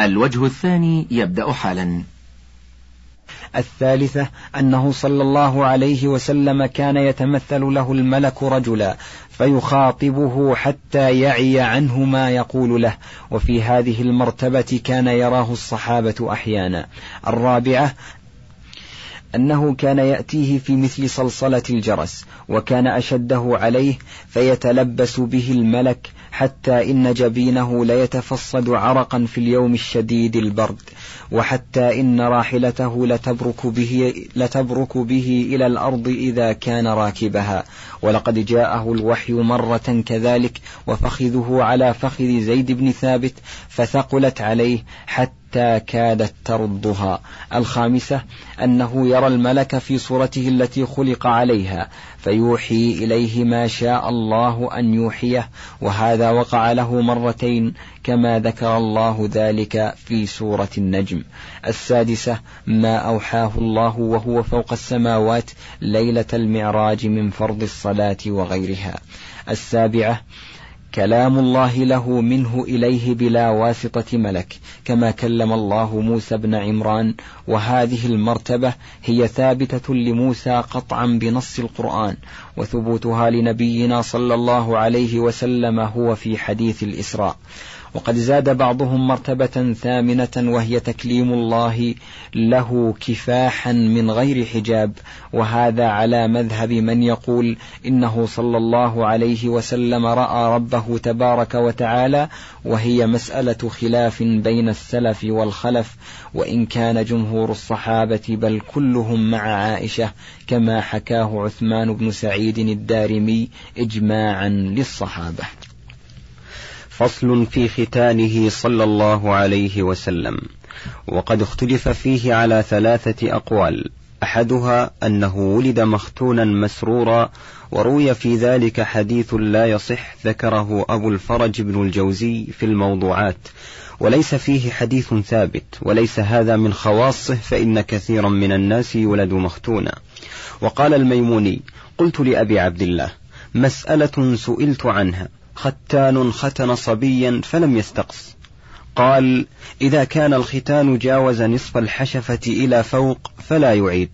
الوجه الثاني يبدأ حالا. الثالثة أنه صلى الله عليه وسلم كان يتمثل له الملك رجلا فيخاطبه حتى يعي عنه ما يقول له. وفي هذه المرتبة كان يراه الصحابة أحيانا. الرابعة أنه كان يأتيه في مثل صلصلة الجرس وكان أشده عليه فيتلبس به الملك حتى إن جبينه ليتفصد عرقا في اليوم الشديد البرد وحتى إن راحلته لتبرك به, لتبرك به إلى الأرض إذا كان راكبها. ولقد جاءه الوحي مرة كذلك وفخذه على فخذ زيد بن ثابت فثقلت عليه حتى حتى كادت تردها. الخامسة أنه يرى الملك في صورته التي خلق عليها فيوحي إليه ما شاء الله أن يوحيه وهذا وقع له مرتين كما ذكر الله ذلك في سورة النجم. السادسة ما أوحاه الله وهو فوق السماوات ليلة المعراج من فرض الصلاة وغيرها. السابعة كلام الله له منه إليه بلا واسطة ملك كما كلم الله موسى بن عمران وهذه المرتبة هي ثابتة لموسى قطعا بنص القرآن وثبوتها لنبينا صلى الله عليه وسلم هو في حديث الإسراء. وقد زاد بعضهم مرتبة ثامنة وهي تكليم الله له كفاحا من غير حجاب وهذا على مذهب من يقول إنه صلى الله عليه وسلم رأى ربه تبارك وتعالى وهي مسألة خلاف بين السلف والخلف وإن كان جمهور الصحابة بل كلهم مع عائشة كما حكاه عثمان بن سعيد الدارمي إجماعا للصحابة. فصل في ختانه صلى الله عليه وسلم. وقد اختلف فيه على ثلاثة أقوال. أحدها أنه ولد مختونا مسرورا وروي في ذلك حديث لا يصح ذكره أبو الفرج بن الجوزي في الموضوعات. وليس فيه حديث ثابت وليس هذا من خواصه فإن كثيرا من الناس يولد مختونا. وقال الميموني قلت لأبي عبد الله مسألة سئلت عنها. ختان ختن صبيا فلم يستقص. قال إذا كان الختان جاوز نصف الحشفة إلى فوق فلا يعيد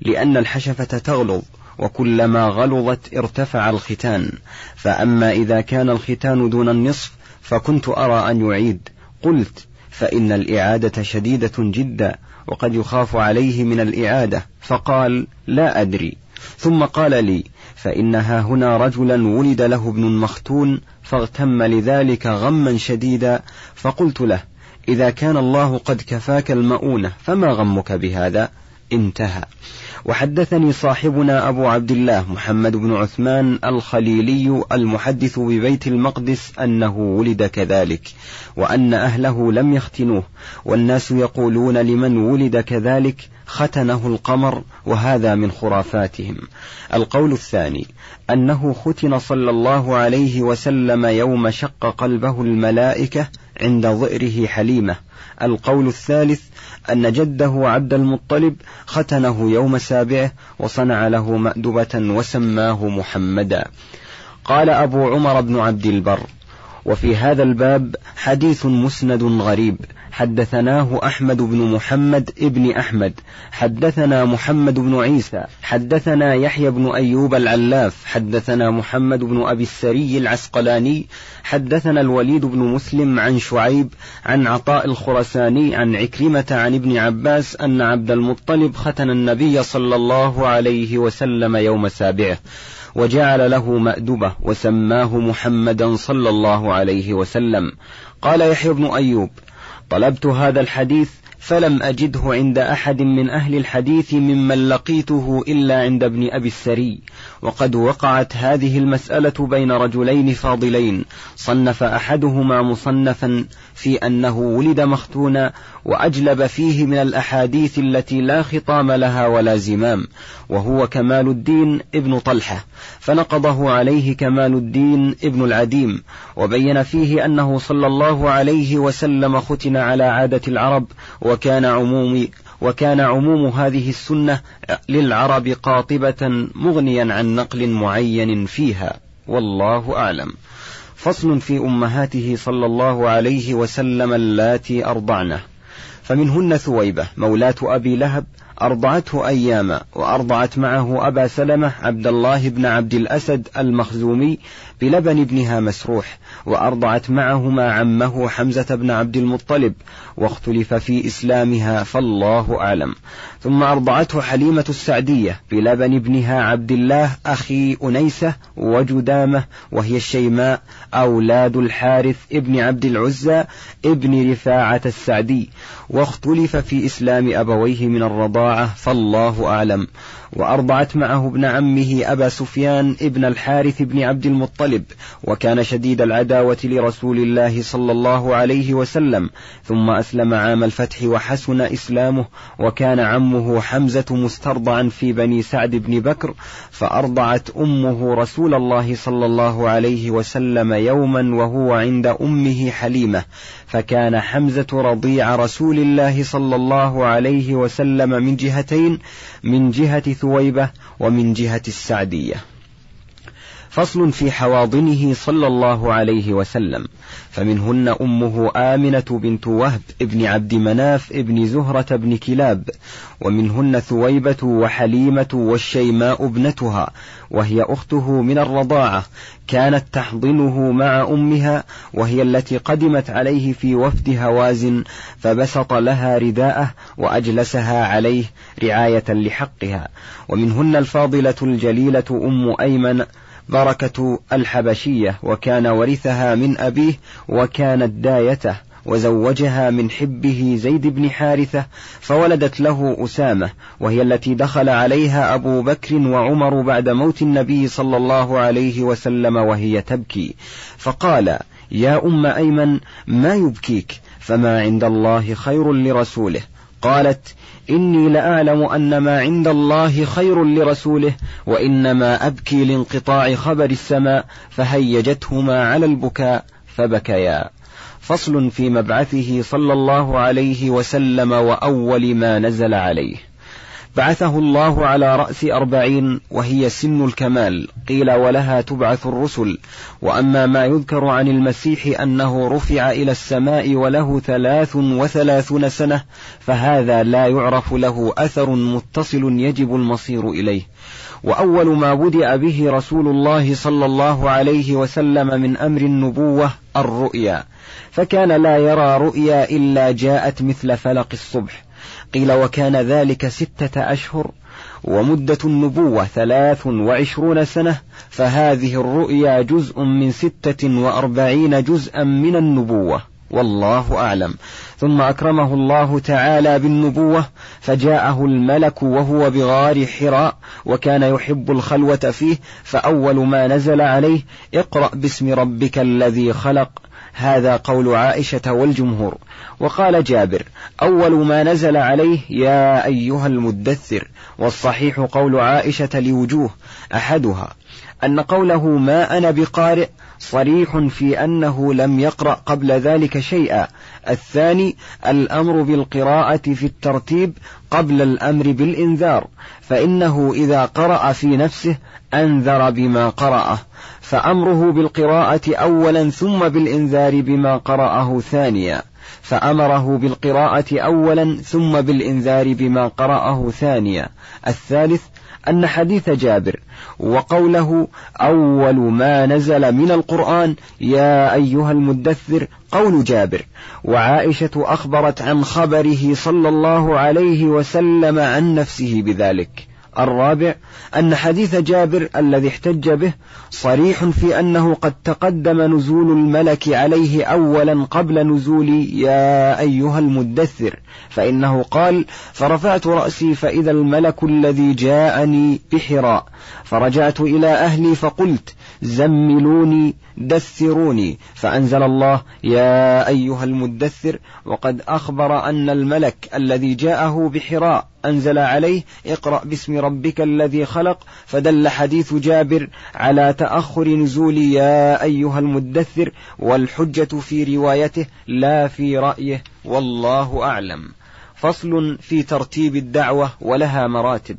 لأن الحشفة تغلظ وكلما غلظت ارتفع الختان. فأما إذا كان الختان دون النصف فكنت أرى أن يعيد. قلت فإن الإعادة شديدة جدا وقد يخاف عليه من الإعادة. فقال لا أدري. ثم قال لي فإنها هنا رجلا ولد له ابن مختون فاغتم لذلك غما شديدا فقلت له إذا كان الله قد كفاك المؤونة فما غمك بهذا؟ انتهى. وحدثني صاحبنا أبو عبد الله محمد بن عثمان الخليلي المحدث ببيت المقدس أنه ولد كذلك وأن أهله لم يختنوه والناس يقولون لمن ولد كذلك ختنه القمر وهذا من خرافاتهم. القول الثاني أنه ختن صلى الله عليه وسلم يوم شق قلبه الملائكة عند ظئره حليمة. القول الثالث أن جده عبد المطلب ختنه يوم سابعه وصنع له مأدبة وسماه محمدا. قال أبو عمر بن عبد البر. وفي هذا الباب حديث مسند غريب. حدثناه أحمد بن محمد ابن أحمد. حدثنا محمد بن عيسى. حدثنا يحيى بن أيوب العلاف. حدثنا محمد بن أبي السري العسقلاني. حدثنا الوليد بن مسلم عن شعيب عن عطاء الخرساني عن عكرمة عن ابن عباس أن عبد المطلب ختن النبي صلى الله عليه وسلم يوم سابعه. وجعل له مأدبة وسماه محمدا صلى الله عليه وسلم. قال يحيى بن أيوب طلبت هذا الحديث فلم أجده عند أحد من أهل الحديث ممن لقيته إلا عند ابن أبي السري وقد وقعت هذه المسألة بين رجلين فاضلين. صنف أحدهما مصنفا في أنه ولد مختونا وأجلب فيه من الأحاديث التي لا خطام لها ولا زمام وهو كمال الدين ابن طلحة. فنقضه عليه كمال الدين ابن العديم وبين فيه أنه صلى الله عليه وسلم ختن على عادة العرب وكان عموم وكان عموم هذه السنة للعرب قاطبة مغنيا عن نقل معين فيها. والله أعلم. فصل في أمهاته صلى الله عليه وسلم اللاتي أرضعنه. فمنهن ثويبة مولاة أبي لهب أرضعته أياما وأرضعت معه أبا سلمة عبد الله بن عبد الأسد المخزومي بلبن ابنها مسروح وأرضعت معهما عمه حمزة بن عبد المطلب واختلف في إسلامها فالله أعلم. ثم أرضعته حليمة السعدية بلبن ابنها عبد الله أخي أنيسة وجدامة وهي الشيماء أولاد الحارث ابن عبد العزى ابن رفاعة السعدي. واختلف في إسلام أبويه من الرضاعة فالله أعلم. وأرضعت معه ابن عمه أبا سفيان ابن الحارث بن عبد المطلب. وكان شديد العداوة لرسول الله صلى الله عليه وسلم ثم أسلم عام الفتح وحسن إسلامه وكان عمه حمزة مسترضعا في بني سعد بن بكر فأرضعت أمه رسول الله صلى الله عليه وسلم يوما وهو عند أمه حليمة فكان حمزة رضيع رسول الله صلى الله عليه وسلم من جهتين من جهة ثويبة ومن جهة السعدية. فصل في حواضنه صلى الله عليه وسلم. فمنهن أمه آمنة بنت وهب ابن عبد مناف ابن زهرة بن كلاب ومنهن ثويبة وحليمة والشيماء ابنتها وهي أخته من الرضاعة كانت تحضنه مع أمها وهي التي قدمت عليه في وفد هوازن فبسط لها رداءه وأجلسها عليه رعاية لحقها. ومنهن الفاضلة الجليلة أم أيمن بركة الحبشية وكان ورثها من أبيه وكانت دايته وزوجها من حبه زيد بن حارثة فولدت له أسامة وهي التي دخل عليها أبو بكر وعمر بعد موت النبي صلى الله عليه وسلم وهي تبكي. فقال يا أم أيمن ما يبكيك؟ فما عند الله خير لرسوله. قالت إني لأعلم أن ما عند الله خير لرسوله وإنما أبكي لانقطاع خبر السماء فهيجتهما على البكاء فبكيا. فصل في مبعثه صلى الله عليه وسلم وأول ما نزل عليه. بعثه الله على رأس أربعين وهي سن الكمال. قيل ولها تبعث الرسل. وأما ما يذكر عن المسيح أنه رفع إلى السماء وله ثلاث وثلاثون سنة فهذا لا يعرف له أثر متصل يجب المصير إليه. وأول ما بدأ به رسول الله صلى الله عليه وسلم من أمر النبوة الرؤيا. فكان لا يرى رؤيا إلا جاءت مثل فلق الصبح. قيل وكان ذلك ستة أشهر ومدة النبوة ثلاث وعشرون سنة فهذه الرؤيا جزء من ستة وأربعين جزءا من النبوة والله أعلم. ثم أكرمه الله تعالى بالنبوة فجاءه الملك وهو بغار حراء وكان يحب الخلوة فيه فأول ما نزل عليه اقرأ باسم ربك الذي خلق. هذا قول عائشة والجمهور. وقال جابر أول ما نزل عليه يا أيها المدثر والصحيح قول عائشة لوجوه أحدها أن قوله ما أنا بقارئ صريح في أنه لم يقرأ قبل ذلك شيئا. الثاني الأمر بالقراءة في الترتيب قبل الأمر بالإنذار فإنه إذا قرأ في نفسه أنذر بما قرأه. فأمره بالقراءة أولا ثم بالإنذار بما قرأه ثانيا. فأمره بالقراءة أولا ثم بالإنذار بما قرأه ثانيا. الثالث أن حديث جابر وقوله أول ما نزل من القرآن يا أيها المدثر قول جابر وعائشة أخبرت عن خبره صلى الله عليه وسلم عن نفسه بذلك. الرابع أن حديث جابر الذي احتج به صريح في أنه قد تقدم نزول الملك عليه أولا قبل نزول يا أيها المدثر فإنه قال فرفعت رأسي فإذا الملك الذي جاءني بحراء فرجعت إلى أهلي فقلت زملوني دثروني فأنزل الله يا أيها المدثر وقد أخبر أن الملك الذي جاءه بحراء أنزل عليه اقرأ باسم ربك الذي خلق فدل حديث جابر على تأخر نزول يا أيها المدثر والحجة في روايته لا في رأيه والله أعلم. فصل في ترتيب الدعوة ولها مراتب.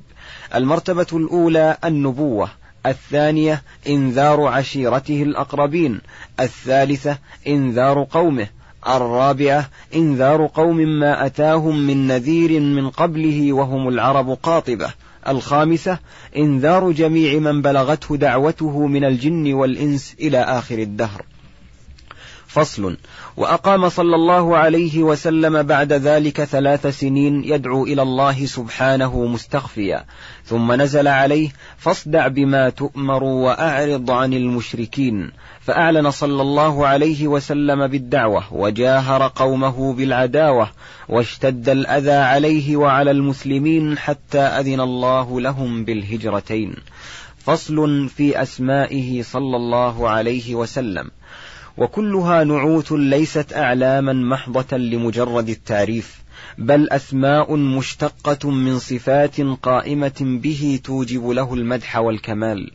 المرتبة الأولى النبوة الثانية إنذار عشيرته الأقربين الثالثة إنذار قومه الرابعة إنذار قوم ما أتاهم من نذير من قبله وهم العرب قاطبة. الخامسة إنذار جميع من بلغته دعوته من الجن والإنس إلى آخر الدهر. فصل. وأقام صلى الله عليه وسلم بعد ذلك ثلاث سنين يدعو إلى الله سبحانه مستخفيا. ثم نزل عليه فاصدع بما تؤمر وأعرض عن المشركين. فأعلن صلى الله عليه وسلم بالدعوة وجاهر قومه بالعداوة واشتد الأذى عليه وعلى المسلمين حتى أذن الله لهم بالهجرتين. فصل في أسمائه صلى الله عليه وسلم. وكلها نعوت ليست أعلاما محضة لمجرد التعريف بل أسماء مشتقة من صفات قائمة به توجب له المدح والكمال.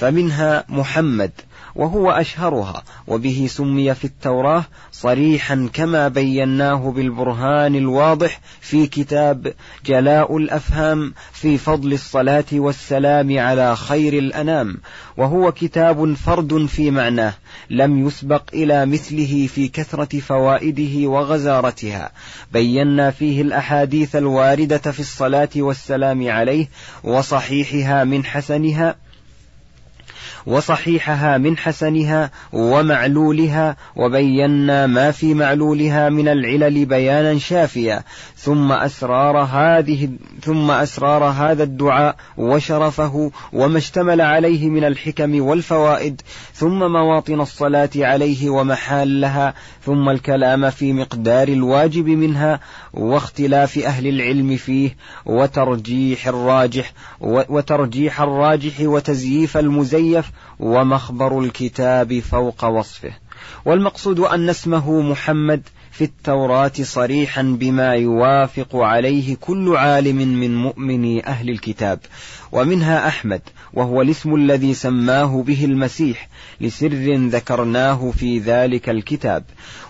فمنها محمد وهو أشهرها وبه سمي في التوراة صريحا كما بيناه بالبرهان الواضح في كتاب جلاء الأفهام في فضل الصلاة والسلام على خير الأنام وهو كتاب فرد في معناه لم يسبق إلى مثله في كثرة فوائده وغزارتها. بينا فيه الأحاديث الواردة في الصلاة والسلام عليه وصحيحها من حسنها وصحيحها من حسنها ومعلولها وبينا ما في معلولها من العلل بيانا شافيا. ثم أسرار هذه ثم أسرار هذا الدعاء وشرفه وما اشتمل عليه من الحكم والفوائد. ثم مواطن الصلاة عليه ومحالها ثم الكلام في مقدار الواجب منها واختلاف أهل العلم فيه وترجيح الراجح وترجيح الراجح وتزييف المزيف ومخبر الكتاب فوق وصفه. والمقصود أن اسمه محمد في التوراة صريحا بما يوافق عليه كل عالم من مؤمني أهل الكتاب ومنها أحمد وهو الاسم الذي سماه به المسيح لسر ذكرناه في ذلك الكتاب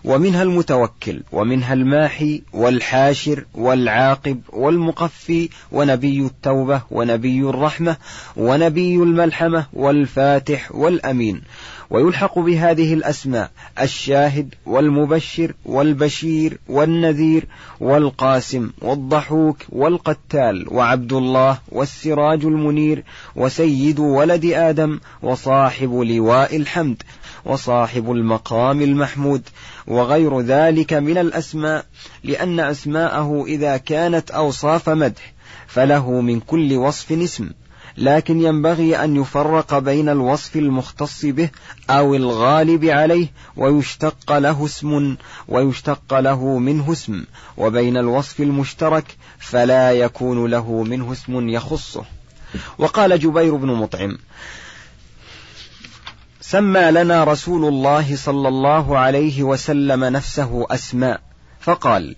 ومنها المتوكل ومنها الماحي والحاشر والعاقب والمقفي ونبي التوبة ونبي الرحمة ونبي الملحمة والفاتح والأمين. ويلحق بهذه الأسماء الشاهد والمبشر والبشير والنذير والقاسم والضحوك والقتال وعبد الله والسراج المنير وسيد ولد آدم وصاحب لواء الحمد وصاحب المقام المحمود وغير ذلك من الأسماء لأن أسماءه إذا كانت أوصاف مدح فله من كل وصف اسم. لكن ينبغي أن يفرق بين الوصف المختص به أو الغالب عليه ويشتق له اسم ويشتق له منه اسم وبين الوصف المشترك فلا يكون له منه اسم يخصه. وقال جبير بن مطعم سمى لنا رسول الله صلى الله عليه وسلم نفسه أسماء فقال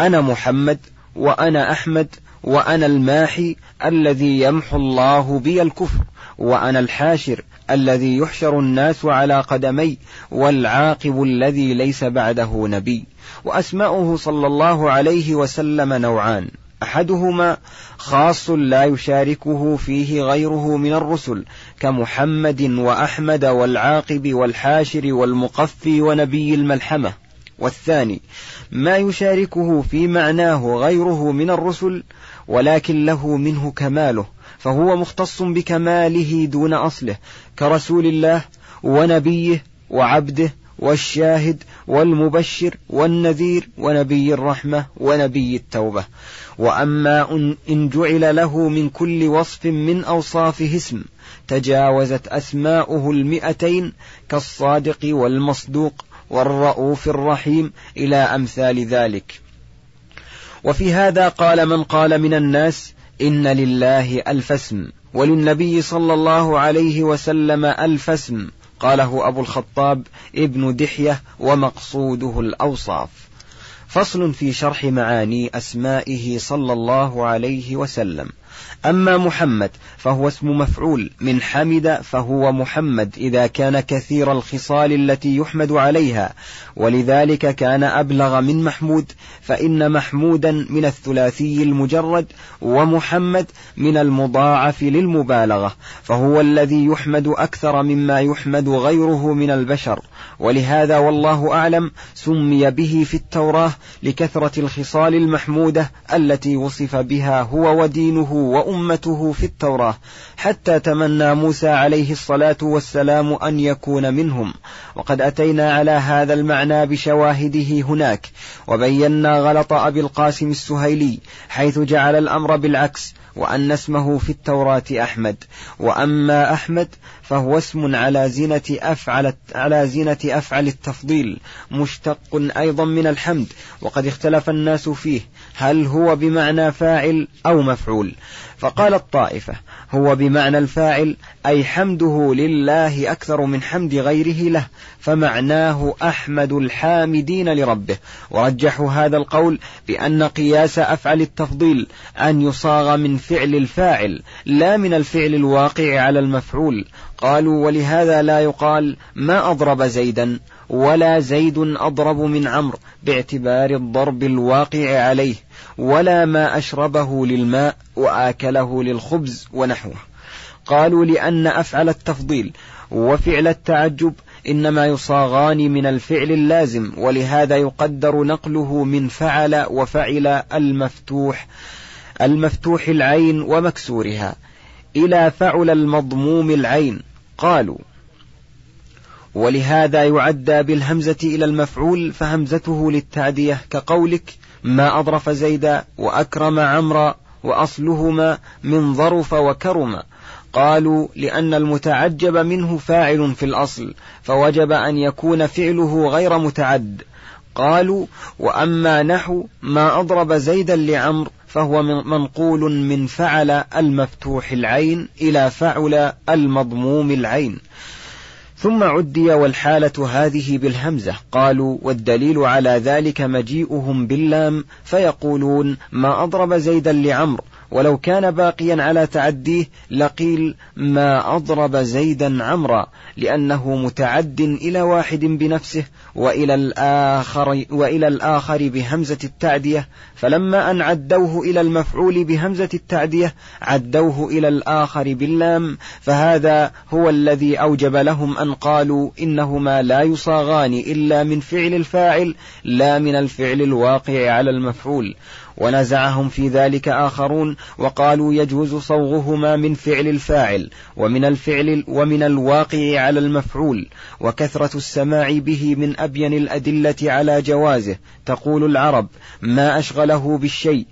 أنا محمد وأنا أحمد وأنا الماحي الذي يمحو الله بي الكفر وأنا الحاشر الذي يحشر الناس على قدمي والعاقب الذي ليس بعده نبي. وأسماؤه صلى الله عليه وسلم نوعان. أحدهما خاص لا يشاركه فيه غيره من الرسل كمحمد وأحمد والعاقب والحاشر والمقفي ونبي الملحمة. والثاني ما يشاركه في معناه غيره من الرسل ولكن له منه كماله فهو مختص بكماله دون أصله كرسول الله ونبيه وعبده والشاهد والمبشر والنذير ونبي الرحمة ونبي التوبة. وأما إن جعل له من كل وصف من أوصافه اسم تجاوزت أسماؤه المئتين كالصادق والمصدوق والرؤوف الرحيم إلى أمثال ذلك. وفي هذا قال من قال من الناس إن لله ألف اسم وللنبي صلى الله عليه وسلم ألف اسم قاله أبو الخطاب ابن دحية ومقصوده الأوصاف. فصل في شرح معاني أسمائه صلى الله عليه وسلم. أما محمد فهو اسم مفعول من حمد فهو محمد إذا كان كثير الخصال التي يحمد عليها. ولذلك كان أبلغ من محمود فإن محمودا من الثلاثي المجرد ومحمد من المضاعف للمبالغة فهو الذي يحمد أكثر مما يحمد غيره من البشر. ولهذا والله أعلم سمي به في التوراة لكثرة الخصال المحمودة التي وصف بها هو ودينه وأمته. في التوراة حتى تمنى موسى عليه الصلاة والسلام أن يكون منهم. وقد أتينا على هذا المعنى بشواهده هناك وبينا غلط أبي القاسم السهيلي حيث جعل الأمر بالعكس وأن اسمه في التوراة أحمد. وأما أحمد فهو اسم على زينة أفعل على زينة أفعل التفضيل مشتق أيضا من الحمد وقد اختلف الناس فيه. هل هو بمعنى فاعل أو مفعول؟ فقال الطائفة هو بمعنى الفاعل أي حمده لله أكثر من حمد غيره له فمعناه أحمد الحامدين لربه. ورجحوا هذا القول بأن قياس أفعل التفضيل أن يصاغ من فعل الفاعل لا من الفعل الواقع على المفعول. قالوا ولهذا لا يقال ما أضرب زيدا. ولا زيد أضرب من عمرو باعتبار الضرب الواقع عليه ولا ما أشربه للماء وآكله للخبز ونحوه. قالوا لأن أفعل التفضيل وفعل التعجب إنما يصاغان من الفعل اللازم ولهذا يقدر نقله من فعل وفعل المفتوح المفتوح العين ومكسورها إلى فعل المضموم العين. قالوا ولهذا يعدى بالهمزة إلى المفعول فهمزته للتعدية كقولك ما أضرف زيدا وأكرم عمرا وأصلهما من ظرف وكرم قالوا لأن المتعجب منه فاعل في الأصل فوجب أن يكون فعله غير متعد. قالوا وأما نحو ما أضرب زيدا لعمر فهو منقول من فعل المفتوح العين إلى فعل المضموم العين. ثم عدي والحالة هذه بالهمزة. قالوا والدليل على ذلك مجيئهم باللام فيقولون ما أضرب زيدا لعمر ولو كان باقيا على تعديه لقيل ما أضرب زيدا عمرا لأنه متعد إلى واحد بنفسه وإلى الآخر وإلى الآخر بهمزة التعدية فلما أن عدوه إلى المفعول بهمزة التعدية عدوه إلى الآخر باللام فهذا هو الذي أوجب لهم أن قالوا إنهما لا يصاغان إلا من فعل الفاعل لا من الفعل الواقع على المفعول. ونزعهم في ذلك آخرون وقالوا يجوز صوغهما من فعل الفاعل ومن الفعل ومن الواقع على المفعول وكثرة السماع به من أبين الأدلة على جوازه. تقول العرب ما أشغله بالشيء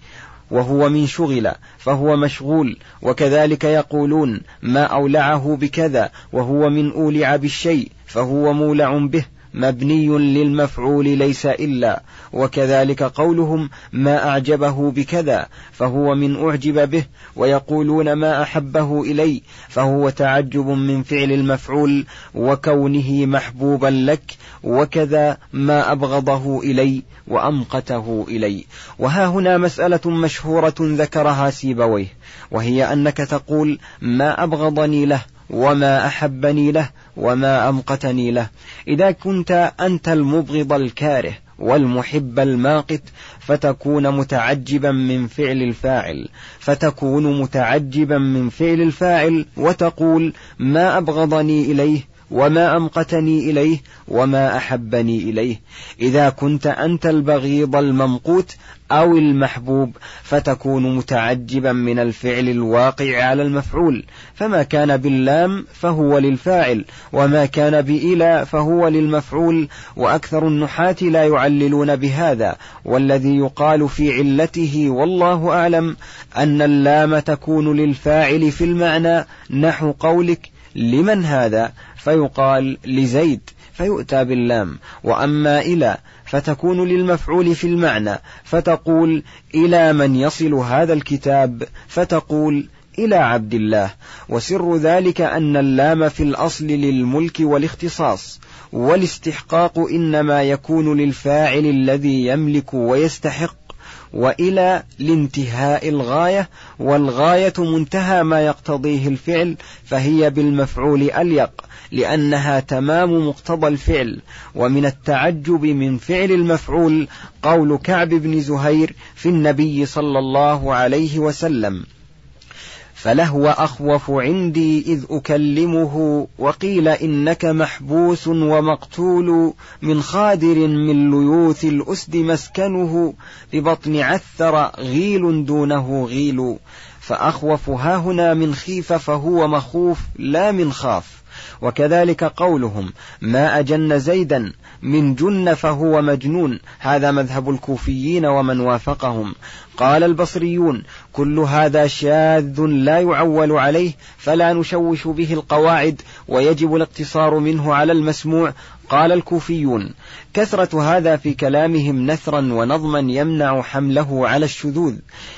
وهو من شغل فهو مشغول وكذلك يقولون ما أولعه بكذا وهو من أولع بالشيء فهو مولع به مبني للمفعول ليس إلا وكذلك قولهم ما أعجبه بكذا فهو من أعجب به ويقولون ما أحبه إلي فهو تعجب من فعل المفعول وكونه محبوبا لك وكذا ما أبغضه إلي وأمقته إلي. وها هنا مسألة مشهورة ذكرها سيبويه وهي أنك تقول ما أبغضني له وما أحبني له وما أمقتني له. إذا كنت أنت المبغض الكاره والمحب الماقت فتكون متعجبا من فعل الفاعل. فتكون متعجبا من فعل الفاعل وتقول ما أبغضني إليه؟ وما أمقتني إليه وما أحبني إليه. إذا كنت أنت البغيض الممقوت أو المحبوب فتكون متعجبا من الفعل الواقع على المفعول. فما كان باللام فهو للفاعل وما كان بإلى فهو للمفعول. وأكثر النحاة لا يعللون بهذا. والذي يقال في علته والله أعلم أن اللام تكون للفاعل في المعنى نحو قولك لمن هذا؟ فيقال لزيد فيؤتى باللام. وأما إلى فتكون للمفعول في المعنى. فتقول إلى من يصل هذا الكتاب فتقول إلى عبد الله. وسر ذلك أن اللام في الأصل للملك والاختصاص. والاستحقاق إنما يكون للفاعل الذي يملك ويستحق. وإلى لانتهاء الغاية والغاية منتهى ما يقتضيه الفعل فهي بالمفعول أليق لأنها تمام مقتضى الفعل ومن التعجب من فعل المفعول قول كعب بن زهير في النبي صلى الله عليه وسلم. فلهو أخوف عندي إذ أكلمه وقيل إنك محبوس ومقتول من خادر من ليوث الأسد مسكنه ببطن عثر غيل دونه غيل. فأخوف هاهنا من خيف فهو مخوف لا من خاف. وكذلك قولهم ما أجن زيدا من جن فهو مجنون. هذا مذهب الكوفيين ومن وافقهم. قال البصريون كل هذا شاذ لا يعول عليه فلا نشوش به القواعد ويجب الاقتصار منه على المسموع قال الكوفيون. كثرة هذا في كلامهم نثرا ونظما يمنع حمله على الشذوذ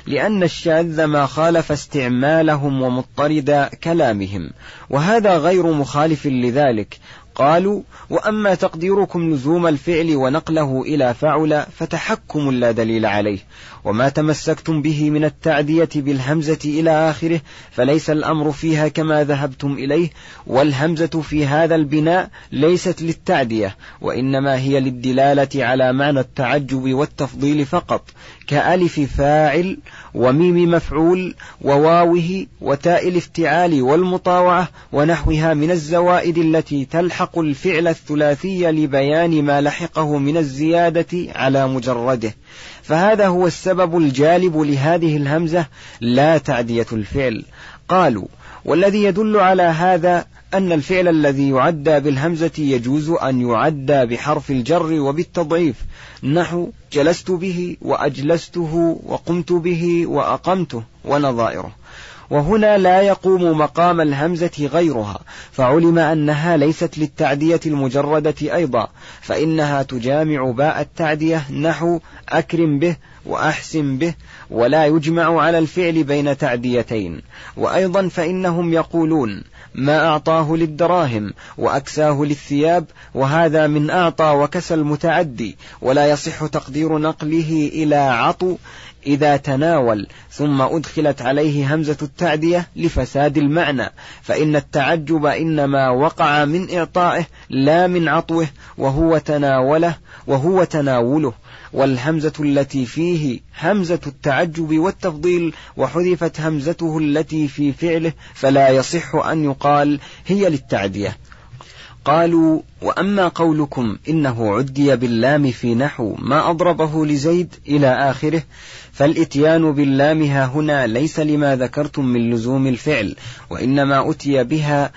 لأن الشاذ ما خالف استعمالهم ومضطرد كلامهم. وهذا غير مخالف لذلك قالوا وأما تقديركم لزوم الفعل ونقله إلى فعل فتحكم لا دليل عليه وما تمسكتم به من التعدية بالهمزة إلى آخره فليس الأمر فيها كما ذهبتم إليه والهمزة في هذا البناء ليست للتعدية وإنما هي للدلالة على معنى التعجب والتفضيل فقط كألف فاعل وميم مفعول وواوه وتاء الافتعال والمطاوعة ونحوها من الزوائد التي تلحق الفعل الثلاثي لبيان ما لحقه من الزيادة على مجرده. فهذا هو السبب الجالب لهذه الهمزة لا تعدية الفعل. قالوا والذي يدل على هذا أن الفعل الذي يعدى بالهمزة يجوز أن يعدى بحرف الجر وبالتضعيف. نحو جلست به وأجلسته وقمت به وأقمته ونظائره. وهنا لا يقوم مقام الهمزة غيرها فعلم أنها ليست للتعدية المجردة أيضا فإنها تجامع باء التعدية نحو أكرم به وأحسن به ولا يجمع على الفعل بين تعديتين. وأيضا فإنهم يقولون ما أعطاه للدراهم وأكساه للثياب وهذا من أعطى وكسى المتعدي ولا يصح تقدير نقله إلى عطو إذا تناول ثم أدخلت عليه همزة التعدية لفساد المعنى فإن التعجب إنما وقع من إعطائه لا من عطوه وهو تناوله وهو تناوله. والهمزة التي فيه همزة التعجب والتفضيل وحذفت همزته التي في فعله فلا يصح أن يقال هي للتعدية. قالوا وأما قولكم إنه عدي باللام في نحو ما أضربه لزيد إلى آخره فالإتيان باللام ها هنا ليس لما ذكرتم من لزوم الفعل وإنما أتي بها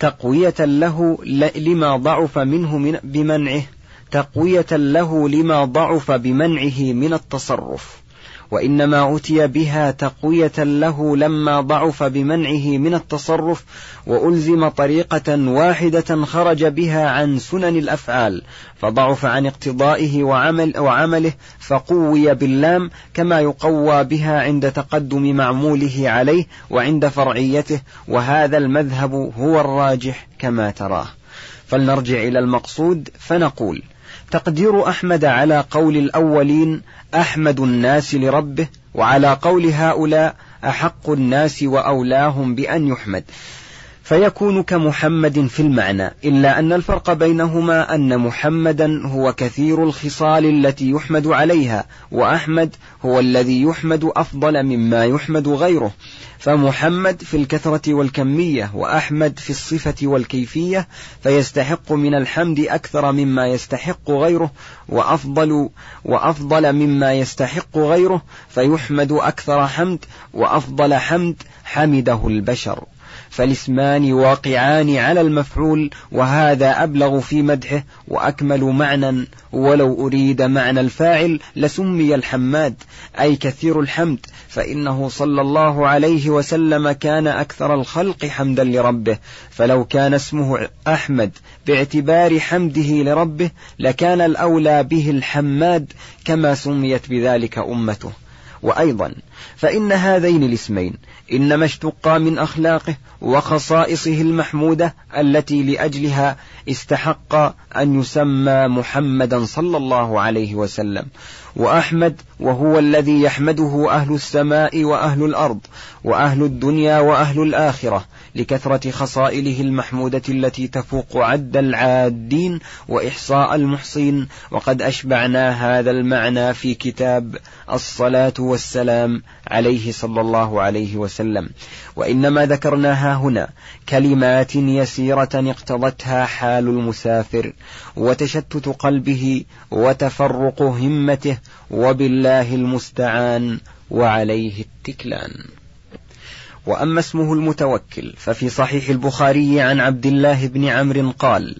تقوية له لما ضعف منه من بمنعه تقوية له لما ضعف بمنعه من التصرف. وإنما أتي بها تقوية له لما ضعف بمنعه من التصرف وألزم طريقة واحدة خرج بها عن سنن الأفعال فضعف عن اقتضائه وعمل وعمله فقوي باللام كما يقوى بها عند تقدم معموله عليه وعند فرعيته وهذا المذهب هو الراجح كما تراه. فلنرجع إلى المقصود فنقول تقدير أحمد على قول الأولين أحمد الناس لربه وعلى قول هؤلاء أحق الناس وأولاهم بأن يحمد. فيكون كمحمد في المعنى إلا أن الفرق بينهما أن محمدا هو كثير الخصال التي يحمد عليها وأحمد هو الذي يحمد أفضل مما يحمد غيره. فمحمد في الكثرة والكمية وأحمد في الصفة والكيفية فيستحق من الحمد أكثر مما يستحق غيره وأفضل وأفضل مما يستحق غيره فيحمد أكثر حمد وأفضل حمد حمده البشر. فالاسمان واقعان على المفعول وهذا أبلغ في مدحه وأكمل معنى ولو أريد معنى الفاعل لسمي الحماد أي كثير الحمد فإنه صلى الله عليه وسلم كان أكثر الخلق حمدا لربه. فلو كان اسمه أحمد باعتبار حمده لربه لكان الأولى به الحماد كما سميت بذلك أمته. وأيضا فإن هذين الاسمين إنما اشتقا من أخلاقه وخصائصه المحمودة التي لأجلها استحق أن يسمى محمدا صلى الله عليه وسلم. وأحمد وهو الذي يحمده أهل السماء وأهل الأرض وأهل الدنيا وأهل الآخرة. لكثرة خصائله المحمودة التي تفوق عد العادين وإحصاء المحصين. وقد أشبعنا هذا المعنى في كتاب الصلاة والسلام عليه صلى الله عليه وسلم. وإنما ذكرناها هنا كلمات يسيرة اقتضتها حال المسافر وتشتت قلبه وتفرق همته وبالله المستعان وعليه التكلان. وأما اسمه المتوكل ففي صحيح البخاري عن عبد الله بن عمرو قال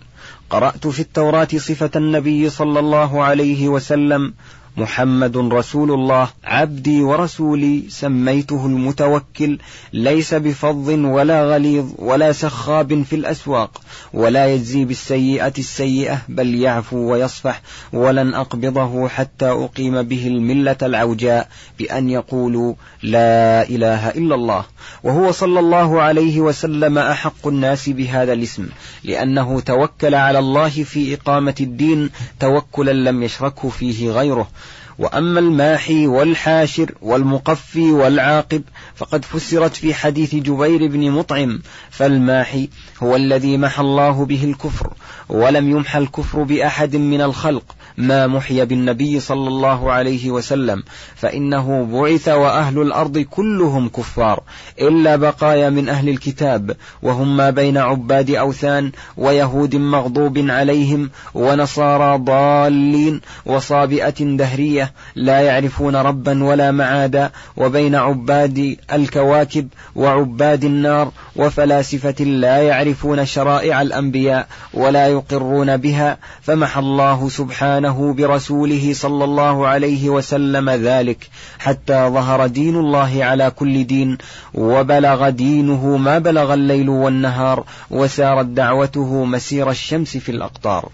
قرأت في التوراة صفة النبي صلى الله عليه وسلم محمد رسول الله عبدي ورسولي سميته المتوكل ليس بفظ ولا غليظ ولا سخاب في الأسواق ولا يجزي بالسيئة السيئة بل يعفو ويصفح ولن أقبضه حتى أقيم به الملة العوجاء بأن يقولوا لا إله إلا الله. وهو صلى الله عليه وسلم أحق الناس بهذا الاسم لأنه توكل على الله في إقامة الدين توكلا لم يشركه فيه غيره. وأما الماحي والحاشر والمقفي والعاقب فقد فسرت في حديث جبير بن مطعم فالماحي هو الذي محى الله به الكفر ولم يمحى الكفر بأحد من الخلق ما محي بالنبي صلى الله عليه وسلم فإنه بعث وأهل الأرض كلهم كفار إلا بقايا من أهل الكتاب وهم ما بين عباد أوثان ويهود مغضوب عليهم ونصارى ضالين وصابئة دهرية لا يعرفون ربا ولا معادا وبين عباد الكواكب وعباد النار وفلاسفة لا يعرفون شرائع الأنبياء ولا يقرون بها فمحى الله سبحانه برسوله صلى الله عليه وسلم ذلك حتى ظهر دين الله على كل دين وبلغ دينه ما بلغ الليل والنهار وسارت دعوته مسير الشمس في الأقطار.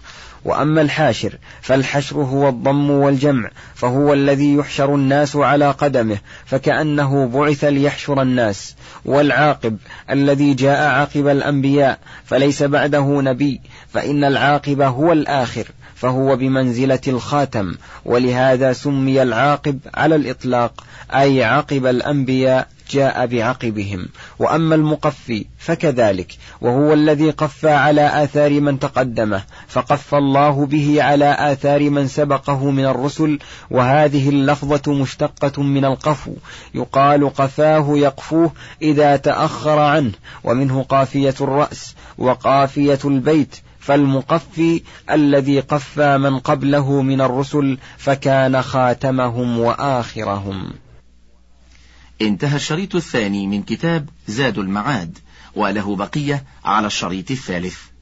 وأما الحاشر فالحشر هو الضم والجمع فهو الذي يحشر الناس على قدمه فكأنه بعث ليحشر الناس. والعاقب الذي جاء عاقب الأنبياء فليس بعده نبي فإن العاقب هو الآخر فهو بمنزلة الخاتم ولهذا سمي العاقب على الإطلاق أي عقب الأنبياء جاء بعقبهم. وأما المقفي فكذلك. وهو الذي قفى على آثار من تقدمه فقف الله به على آثار من سبقه من الرسل وهذه اللفظة مشتقة من القفو. يقال قفاه يقفوه إذا تأخر عنه ومنه قافية الرأس وقافية البيت. فالمقفي الذي قفى من قبله من الرسل فكان خاتمهم وآخرهم. انتهى الشريط الثاني من كتاب زاد المعاد وله بقية على الشريط الثالث.